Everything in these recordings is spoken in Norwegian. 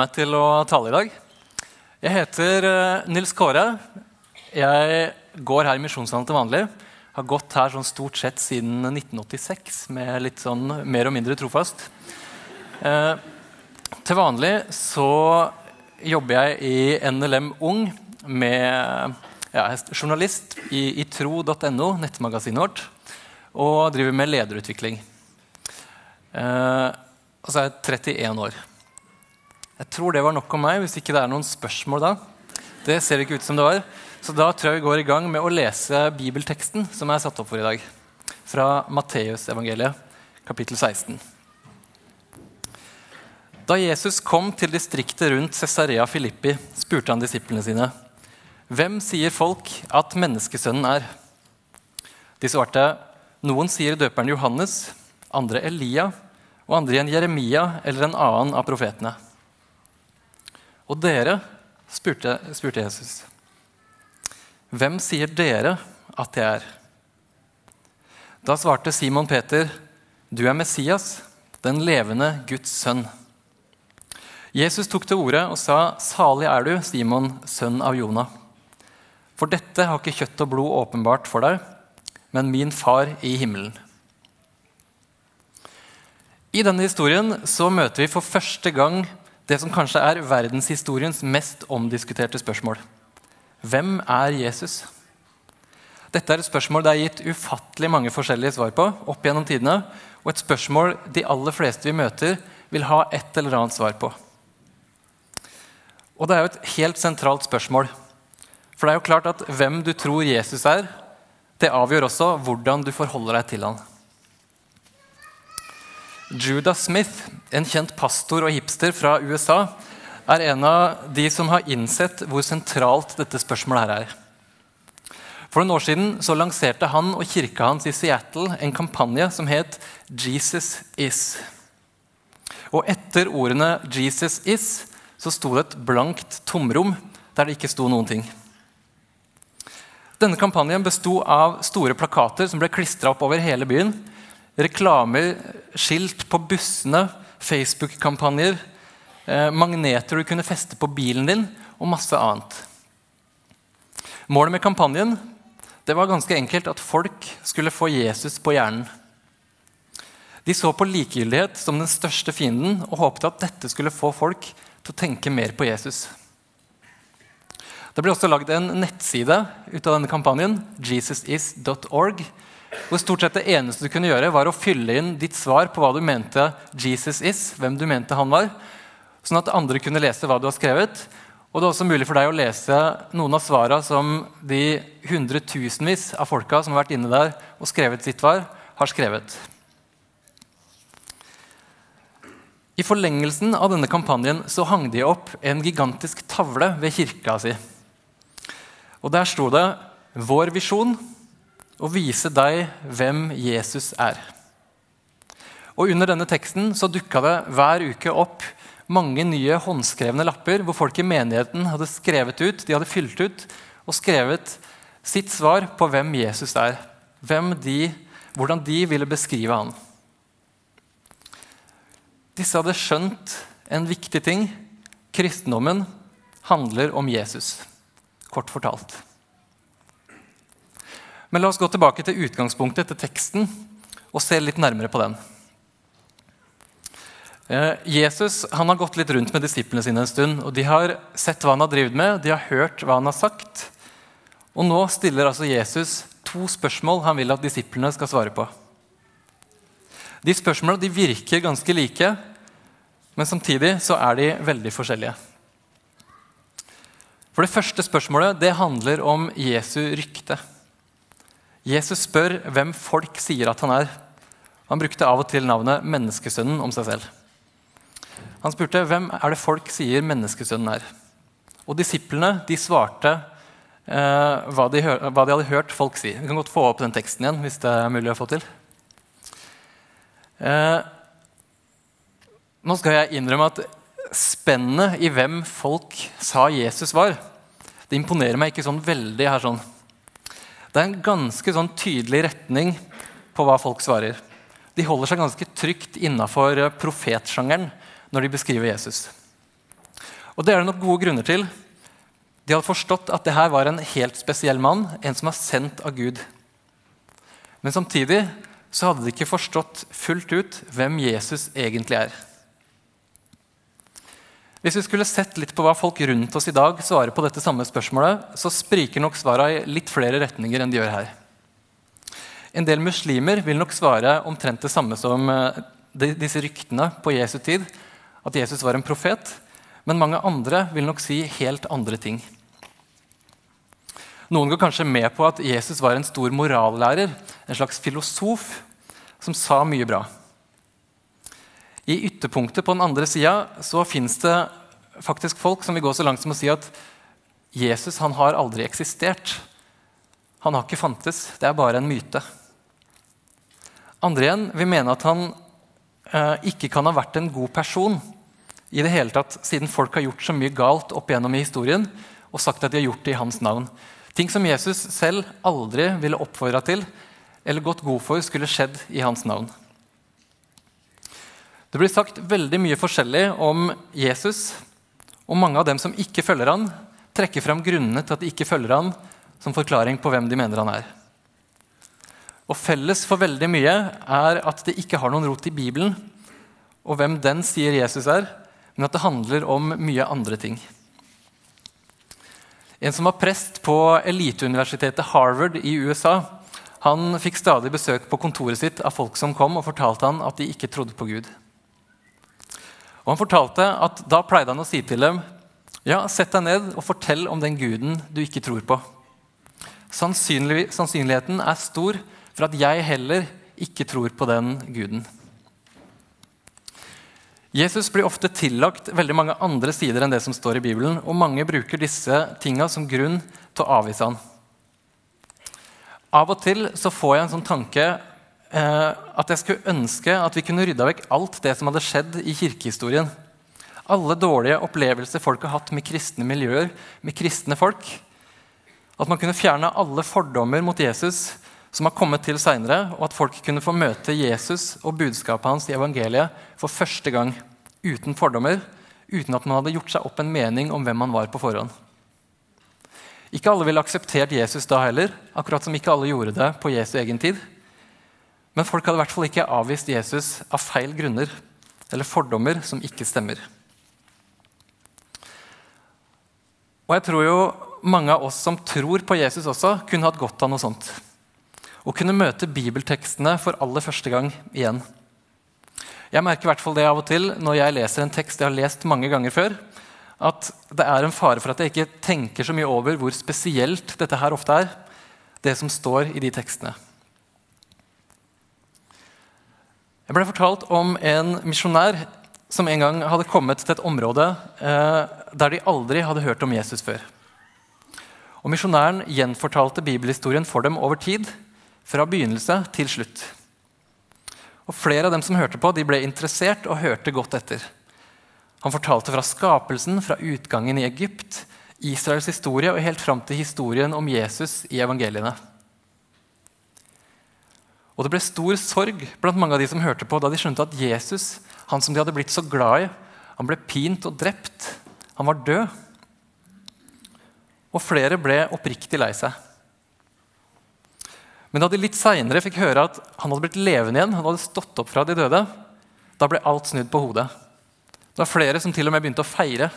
meg til å tale i dag. Jeg heter eh, Nils Kåre. Jeg går her i Misjonslandet til vanlig. Har gått her sånn stort sett siden 1986, med litt sånn mer og mindre trofast. Eh, til vanlig så jobber jeg i NLM Ung med ja, journalist i, i tro.no, nettmagasinet vårt, og driver med lederutvikling. Eh, og så er jeg 31 år. Jeg tror det var nok om meg, hvis ikke det er noen spørsmål da. Det ser ikke ut som det var. Så da tror jeg vi går i gang med å lese bibelteksten som er satt opp for i dag. Fra Matteusevangeliet, kapittel 16. Da Jesus kom til distriktet rundt Cesarea Filippi, spurte han disiplene sine. Hvem sier folk at menneskesønnen er? De svarte, noen sier døperen Johannes, andre Elia, og andre igjen Jeremia eller en annen av profetene. Og dere, spurte, spurte Jesus, hvem sier dere at jeg er? Da svarte Simon Peter, du er Messias, den levende Guds sønn. Jesus tok til orde og sa, salig er du, Simon, sønn av Jonah. For dette har ikke kjøtt og blod åpenbart for deg, men min far i himmelen. I denne historien så møter vi for første gang det som kanskje er verdenshistoriens mest omdiskuterte spørsmål. Hvem er Jesus? Dette er et spørsmål det er gitt ufattelig mange forskjellige svar på. opp gjennom tidene, Og et spørsmål de aller fleste vi møter, vil ha et eller annet svar på. Og det er jo et helt sentralt spørsmål. For det er jo klart at hvem du tror Jesus er, det avgjør også hvordan du forholder deg til han. Judah Smith, en kjent pastor og hipster fra USA, er en av de som har innsett hvor sentralt dette spørsmålet her er. For noen år siden så lanserte han og kirka hans i Seattle en kampanje som het 'Jesus Is'. Og etter ordene 'Jesus Is' så sto det et blankt tomrom der det ikke sto noen ting. Denne kampanjen besto av store plakater som ble klistra opp over hele byen reklamer, skilt på bussene, Facebook-kampanjer, eh, magneter du kunne feste på bilen din, og masse annet. Målet med kampanjen det var ganske enkelt at folk skulle få Jesus på hjernen. De så på likegyldighet som den største fienden og håpet at dette skulle få folk til å tenke mer på Jesus. Det ble også lagd en nettside ut av denne kampanjen, jesusis.org, hvor stort sett det eneste du kunne gjøre, var å fylle inn ditt svar på hva du mente Jesus is, hvem du mente han var, sånn at andre kunne lese hva du har skrevet. Og det er også mulig for deg å lese noen av svara som de hundretusenvis av folka som har vært inne der og skrevet sitt svar, har skrevet. I forlengelsen av denne kampanjen så hang de opp en gigantisk tavle ved kirka si. Og Der sto det 'Vår visjon og vise deg hvem Jesus er. Og Under denne teksten så dukka det hver uke opp mange nye håndskrevne lapper hvor folk i menigheten hadde skrevet ut, de hadde fylt ut og skrevet sitt svar på hvem Jesus er. Hvem de, hvordan de ville beskrive han. Disse hadde skjønt en viktig ting. Kristendommen handler om Jesus, kort fortalt. Men la oss gå tilbake til utgangspunktet, til teksten, og se litt nærmere på den. Eh, Jesus han har gått litt rundt med disiplene sine en stund. og De har sett hva han har drevet med, de har hørt hva han har sagt. Og nå stiller altså Jesus to spørsmål han vil at disiplene skal svare på. De spørsmålene virker ganske like, men samtidig så er de veldig forskjellige. For Det første spørsmålet det handler om Jesu rykte. Jesus spør hvem folk sier at han er. Han brukte av og til navnet menneskesønnen om seg selv. Han spurte hvem er det folk sier menneskesønnen er. Og disiplene de svarte eh, hva, de hva, de hadde hørt folk si. Vi kan godt få opp den teksten igjen hvis det er mulig å få til. Eh, nå skal jeg innrømme at spennet i hvem folk sa Jesus var, det imponerer meg ikke sånn veldig her sånn. Det er en ganske sånn tydelig retning på hva folk svarer. De holder seg ganske trygt innafor eh, profetsjangeren når de beskriver Jesus. Og det er det nok gode grunner til. De hadde forstått at det her var en helt spesiell mann, en som var sendt av Gud. Men samtidig så hadde de ikke forstått fullt ut hvem Jesus egentlig er. Hvis vi skulle sett litt på hva folk rundt oss i dag svarer på dette samme spørsmålet, så spriker nok svarene i litt flere retninger enn de gjør her. En del muslimer vil nok svare omtrent det samme som eh, disse ryktene på Jesu tid, at Jesus var en profet. Men mange andre vil nok si helt andre ting. Noen går kanskje med på at Jesus var en stor morallærer, en slags filosof, som sa mye bra. I ytterpunktet på den andre sida fins det faktisk folk som vil gå så langt som å si at Jesus han har aldri eksistert. Han har ikke fantes. Det er bare en myte. Andre igjen vil mene at han eh, ikke kan ha vært en god person i det hele tatt, siden folk har gjort så mye galt opp igjennom i historien og sagt at de har gjort det i hans navn. Ting som Jesus selv aldri ville oppfordra til eller gått god for skulle skjedd i hans navn. Det blir sagt veldig mye forskjellig om Jesus, og mange av dem som ikke følger han, trekker fram grunnene til at de ikke følger han, som forklaring på hvem de mener han er. Og Felles for veldig mye er at det ikke har noen rot i Bibelen og hvem den sier Jesus er, men at det handler om mye andre ting. En som var prest på eliteuniversitetet Harvard i USA, han fikk stadig besøk på kontoret sitt av folk som kom og fortalte han at de ikke trodde på Gud. Og han fortalte at Da pleide han å si til dem ja, sett deg ned og fortell om den guden du ikke tror på. Sannsynlig, sannsynligheten er stor for at jeg heller ikke tror på den guden. Jesus blir ofte tillagt veldig mange andre sider enn det som står i Bibelen, og mange bruker disse tinga som grunn til å avvise han. Av og til så får jeg en sånn tanke at jeg skulle ønske at vi kunne rydda vekk alt det som hadde skjedd i kirkehistorien. Alle dårlige opplevelser folk har hatt med kristne miljøer, med kristne folk. At man kunne fjerne alle fordommer mot Jesus som har kommet til seinere, og at folk kunne få møte Jesus og budskapet hans i evangeliet for første gang uten fordommer, uten at man hadde gjort seg opp en mening om hvem han var på forhånd. Ikke alle ville akseptert Jesus da heller, akkurat som ikke alle gjorde det på Jesu egen tid. Men folk hadde i hvert fall ikke avvist Jesus av feil grunner eller fordommer som ikke stemmer. Og jeg tror jo mange av oss som tror på Jesus også, kunne hatt godt av noe sånt. Å kunne møte bibeltekstene for aller første gang igjen. Jeg merker i hvert fall det av og til når jeg leser en tekst jeg har lest mange ganger før, at det er en fare for at jeg ikke tenker så mye over hvor spesielt dette her ofte er, det som står i de tekstene. Jeg ble fortalt om en misjonær som en gang hadde kommet til et område eh, der de aldri hadde hørt om Jesus før. Og Misjonæren gjenfortalte bibelhistorien for dem over tid, fra begynnelse til slutt. Og Flere av dem som hørte på, de ble interessert og hørte godt etter. Han fortalte fra skapelsen, fra utgangen i Egypt, Israels historie og helt fram til historien om Jesus i evangeliene. Og det ble stor sorg blant mange av de som hørte på, da de skjønte at Jesus, han som de hadde blitt så glad i, han ble pint og drept. Han var død. Og flere ble oppriktig lei seg. Men da de litt seinere fikk høre at han hadde blitt levende igjen, han hadde stått opp fra de døde, da ble alt snudd på hodet. Det var flere som til og med begynte å feire.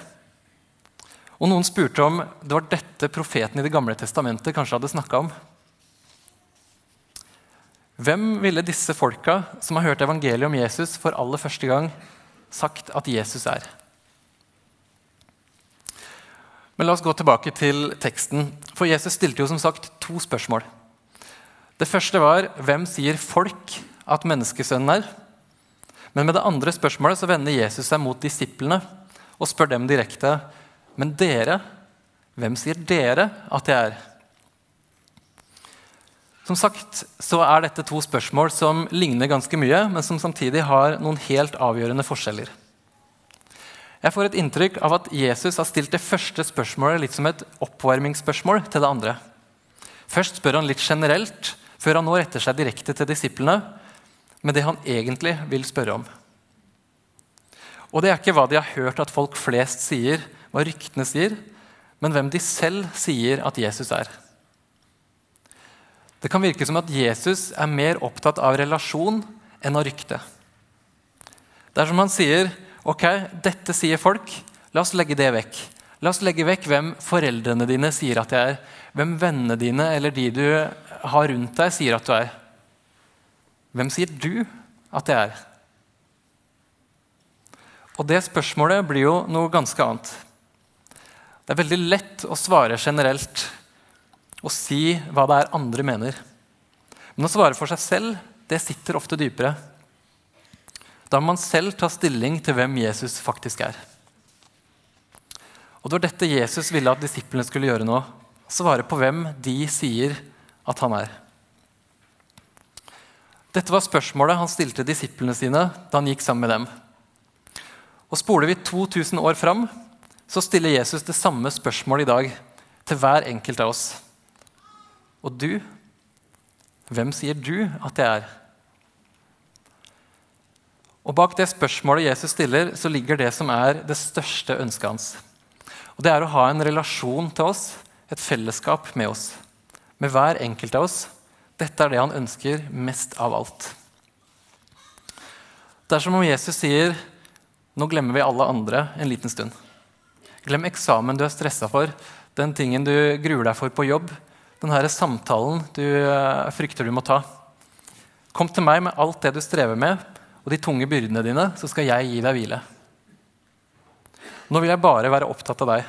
Og noen spurte om det var dette profeten i Det gamle testamentet kanskje hadde snakka om. Hvem ville disse folka som har hørt evangeliet om Jesus for aller første gang, sagt at Jesus er? Men la oss gå tilbake til teksten. For Jesus stilte jo som sagt to spørsmål. Det første var hvem sier folk at menneskesønnen er? Men med det andre spørsmålet så vender Jesus seg mot disiplene og spør dem direkte. Men dere, hvem sier dere at jeg er? Som sagt så er dette to spørsmål som ligner ganske mye, men som samtidig har noen helt avgjørende forskjeller. Jeg får et inntrykk av at Jesus har stilt det første spørsmålet litt som et oppvarmingsspørsmål til det andre. Først spør han litt generelt, før han nå retter seg direkte til disiplene med det han egentlig vil spørre om. Og det er ikke hva de har hørt at folk flest sier, hva ryktene sier, men hvem de selv sier at Jesus er. Det kan virke som at Jesus er mer opptatt av relasjon enn av rykte. Det er som han sier ok, dette sier folk, la oss legge det vekk. La oss legge vekk hvem foreldrene dine sier at jeg er, hvem vennene dine eller de du har rundt deg, sier at du er. Hvem sier du at jeg er? Og det spørsmålet blir jo noe ganske annet. Det er veldig lett å svare generelt og si hva det er andre mener. Men å svare for seg selv, det sitter ofte dypere. Da må man selv ta stilling til hvem Jesus faktisk er. Og Det var dette Jesus ville at disiplene skulle gjøre nå. Svare på hvem de sier at han er. Dette var spørsmålet han stilte disiplene sine da han gikk sammen med dem. Og Spoler vi 2000 år fram, så stiller Jesus det samme spørsmålet i dag til hver enkelt av oss. Og du, hvem sier du at jeg er? Og Bak det spørsmålet Jesus stiller, så ligger det som er det største ønsket hans. Og Det er å ha en relasjon til oss, et fellesskap med oss. Med hver enkelt av oss. Dette er det han ønsker mest av alt. Det er som om Jesus sier nå glemmer vi alle andre en liten stund. Glem eksamen du er stressa for, den tingen du gruer deg for på jobb, denne samtalen du eh, frykter du må ta. Kom til meg med alt det du strever med, og de tunge byrdene dine, så skal jeg gi deg hvile. Nå vil jeg bare være opptatt av deg.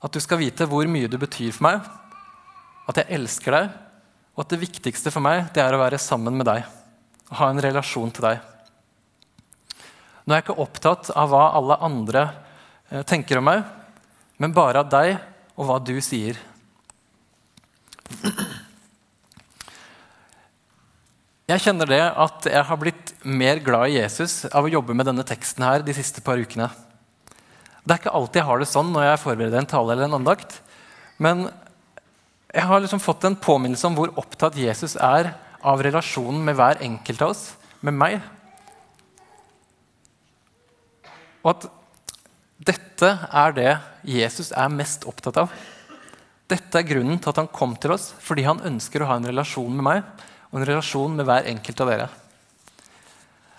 At du skal vite hvor mye du betyr for meg, at jeg elsker deg, og at det viktigste for meg det er å være sammen med deg og ha en relasjon til deg. Nå er jeg ikke opptatt av hva alle andre eh, tenker om meg, men bare av deg og hva du sier. Jeg kjenner det at jeg har blitt mer glad i Jesus av å jobbe med denne teksten her de siste par ukene. Det er ikke alltid jeg har det sånn når jeg forbereder en tale eller en andakt. Men jeg har liksom fått en påminnelse om hvor opptatt Jesus er av relasjonen med hver enkelt av oss, med meg. Og at dette er det Jesus er mest opptatt av. Dette er grunnen til at han kom til oss, fordi han ønsker å ha en relasjon med meg og en relasjon med hver enkelt av dere.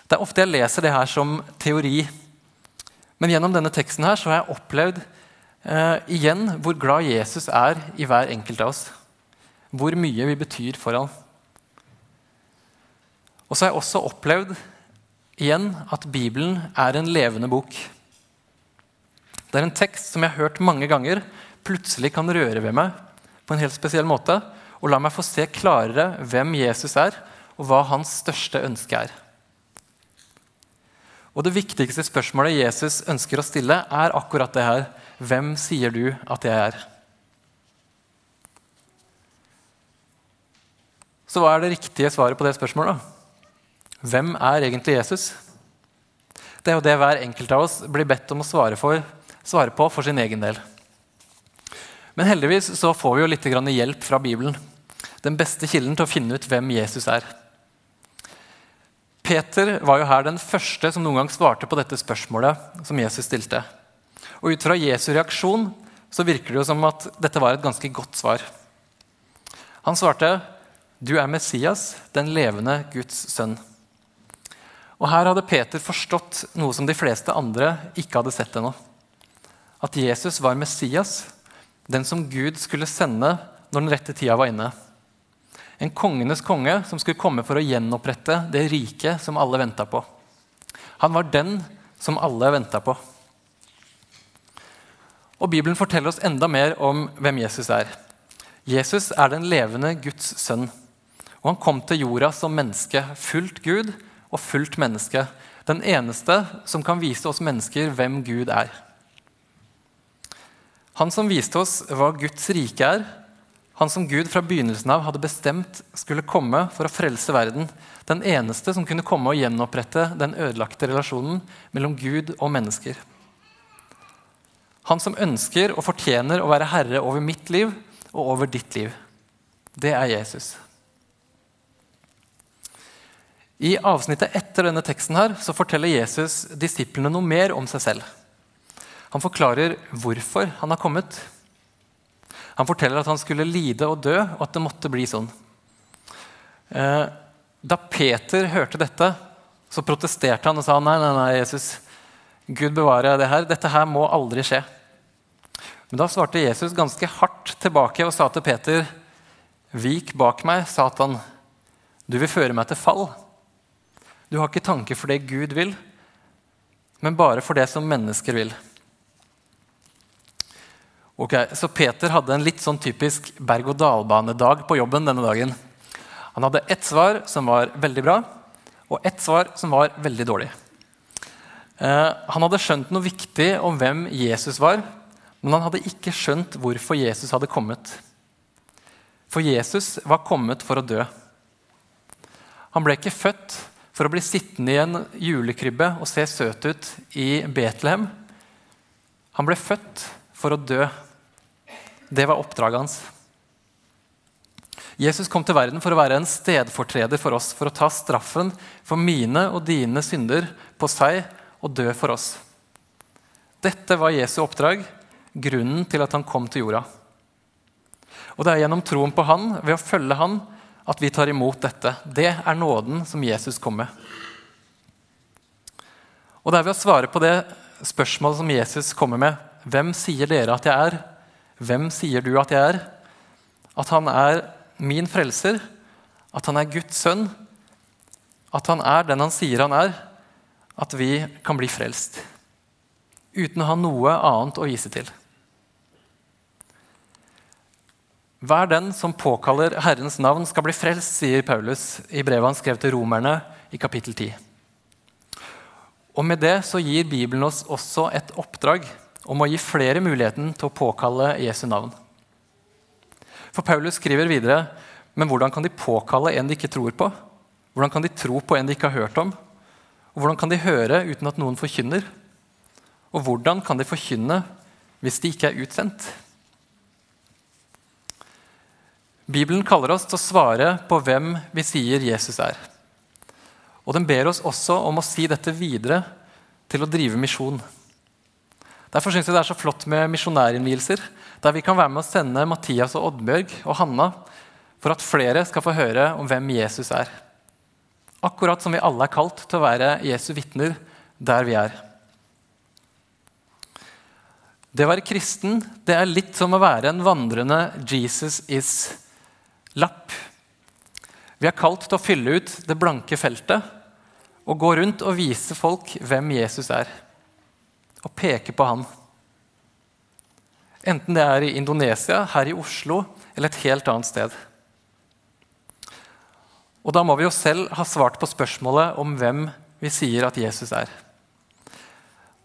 Det er ofte jeg leser det her som teori. Men gjennom denne teksten her så har jeg opplevd eh, igjen hvor glad Jesus er i hver enkelt av oss. Hvor mye vi betyr for ham. Og så har jeg også opplevd igjen at Bibelen er en levende bok. Det er en tekst som jeg har hørt mange ganger, plutselig kan røre ved meg på en helt spesiell måte og la meg få se klarere hvem Jesus er, og hva hans største ønske er. Og Det viktigste spørsmålet Jesus ønsker å stille, er akkurat det her. Hvem sier du at jeg er? Så hva er det riktige svaret på det spørsmålet? Hvem er egentlig Jesus? Det er jo det hver enkelt av oss blir bedt om å svare, for, svare på for sin egen del. Men heldigvis så får vi jo litt hjelp fra Bibelen. Den beste kilden til å finne ut hvem Jesus er. Peter var jo her den første som noen gang svarte på dette spørsmålet som Jesus stilte. Og Ut fra Jesu reaksjon så virker det jo som at dette var et ganske godt svar. Han svarte, 'Du er Messias, den levende Guds sønn'. Og Her hadde Peter forstått noe som de fleste andre ikke hadde sett ennå. At Jesus var Messias, den som Gud skulle sende når den rette tida var inne. En kongenes konge som skulle komme for å gjenopprette det riket som alle venta på. Han var den som alle venta på. Og Bibelen forteller oss enda mer om hvem Jesus er. Jesus er den levende Guds sønn. Og han kom til jorda som menneske, fullt Gud og fullt menneske. Den eneste som kan vise oss mennesker hvem Gud er. Han som viste oss hva Guds rike er, han som Gud fra begynnelsen av hadde bestemt skulle komme for å frelse verden. Den eneste som kunne komme og gjenopprette den ødelagte relasjonen mellom Gud og mennesker. Han som ønsker og fortjener å være herre over mitt liv og over ditt liv. Det er Jesus. I avsnittet etter denne teksten her, så forteller Jesus disiplene noe mer om seg selv. Han forklarer hvorfor han har kommet. Han forteller at han skulle lide og dø, og at det måtte bli sånn. Eh, da Peter hørte dette, så protesterte han og sa nei, nei, nei, Jesus, Gud bevare det her. Dette her må aldri skje. Men da svarte Jesus ganske hardt tilbake og sa til Peter.: Vik bak meg, Satan. Du vil føre meg til fall. Du har ikke tanke for det Gud vil, men bare for det som mennesker vil. Ok, Så Peter hadde en litt sånn typisk berg-og-dal-banedag på jobben denne dagen. Han hadde ett svar som var veldig bra, og ett svar som var veldig dårlig. Eh, han hadde skjønt noe viktig om hvem Jesus var, men han hadde ikke skjønt hvorfor Jesus hadde kommet. For Jesus var kommet for å dø. Han ble ikke født for å bli sittende i en julekrybbe og se søt ut i Betlehem. Han ble født for å dø. Det var oppdraget hans. Jesus kom til verden for å være en stedfortreder for oss, for å ta straffen for mine og dine synder på seg og dø for oss. Dette var Jesu oppdrag, grunnen til at han kom til jorda. Og det er gjennom troen på han, ved å følge han, at vi tar imot dette. Det er nåden som Jesus kom med. Og det er ved å svare på det spørsmålet som Jesus kommer med, hvem sier dere at jeg er? Hvem sier du at jeg er? At han er min frelser, at han er Guds sønn, at han er den han sier han er, at vi kan bli frelst. Uten å ha noe annet å vise til. Hver den som påkaller Herrens navn, skal bli frelst, sier Paulus i brevet han skrev til romerne i kapittel 10. Og Med det så gir Bibelen oss også et oppdrag om å gi flere muligheten til å påkalle Jesu navn. For Paulus skriver videre men hvordan kan de påkalle en de ikke tror på? Hvordan kan de tro på en de ikke har hørt om? Og hvordan kan de høre uten at noen forkynner? Og hvordan kan de forkynne hvis de ikke er utsendt? Bibelen kaller oss til å svare på hvem vi sier Jesus er. Og den ber oss også om å si dette videre til å drive misjon. Derfor syns jeg det er så flott med misjonærinnvielser, der vi kan være med å sende Mathias og Oddbjørg og Hanna for at flere skal få høre om hvem Jesus er. Akkurat som vi alle er kalt til å være Jesu vitner der vi er. Det å være kristen det er litt som å være en vandrende Jesus is lapp. Vi er kalt til å fylle ut det blanke feltet og gå rundt og vise folk hvem Jesus er, og peke på han. Enten det er i Indonesia, her i Oslo eller et helt annet sted. Og da må vi jo selv ha svart på spørsmålet om hvem vi sier at Jesus er.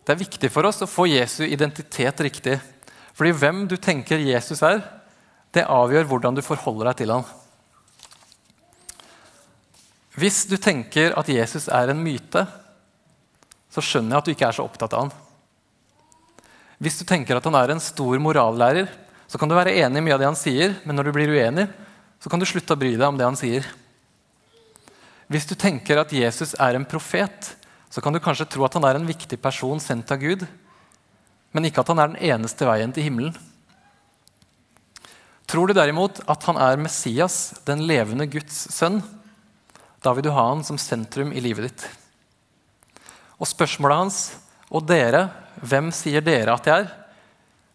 Det er viktig for oss å få Jesu identitet riktig. Fordi hvem du tenker Jesus er, det avgjør hvordan du forholder deg til ham. Hvis du tenker at Jesus er en myte, så skjønner jeg at du ikke er så opptatt av han. Hvis du tenker at han er en stor morallærer, så kan du være enig i mye av det han sier, men når du blir uenig, så kan du slutte å bry deg om det han sier. Hvis du tenker at Jesus er en profet, så kan du kanskje tro at han er en viktig person sendt av Gud, men ikke at han er den eneste veien til himmelen. Tror du derimot at han er Messias, den levende Guds sønn, da vil du ha han som sentrum i livet ditt. Og spørsmålet hans og dere, hvem sier dere at jeg er?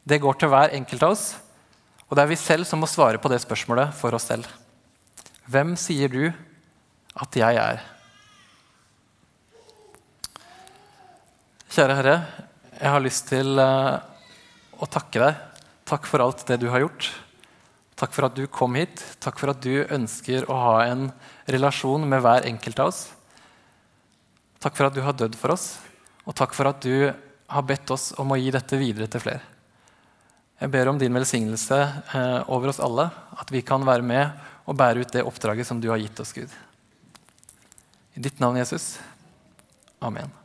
Det går til hver enkelt av oss, og det er vi selv som må svare på det spørsmålet for oss selv. Hvem sier du at jeg er? Kjære Herre, jeg har lyst til eh, å takke deg. Takk for alt det du har gjort. Takk for at du kom hit. Takk for at du ønsker å ha en relasjon med hver enkelt av oss. Takk for at du har dødd for oss, og takk for at du har bedt oss om å gi dette videre til flere. Jeg ber om din velsignelse eh, over oss alle, at vi kan være med og bære ut det oppdraget som du har gitt oss, Gud. I ditt navn, Jesus. Amen.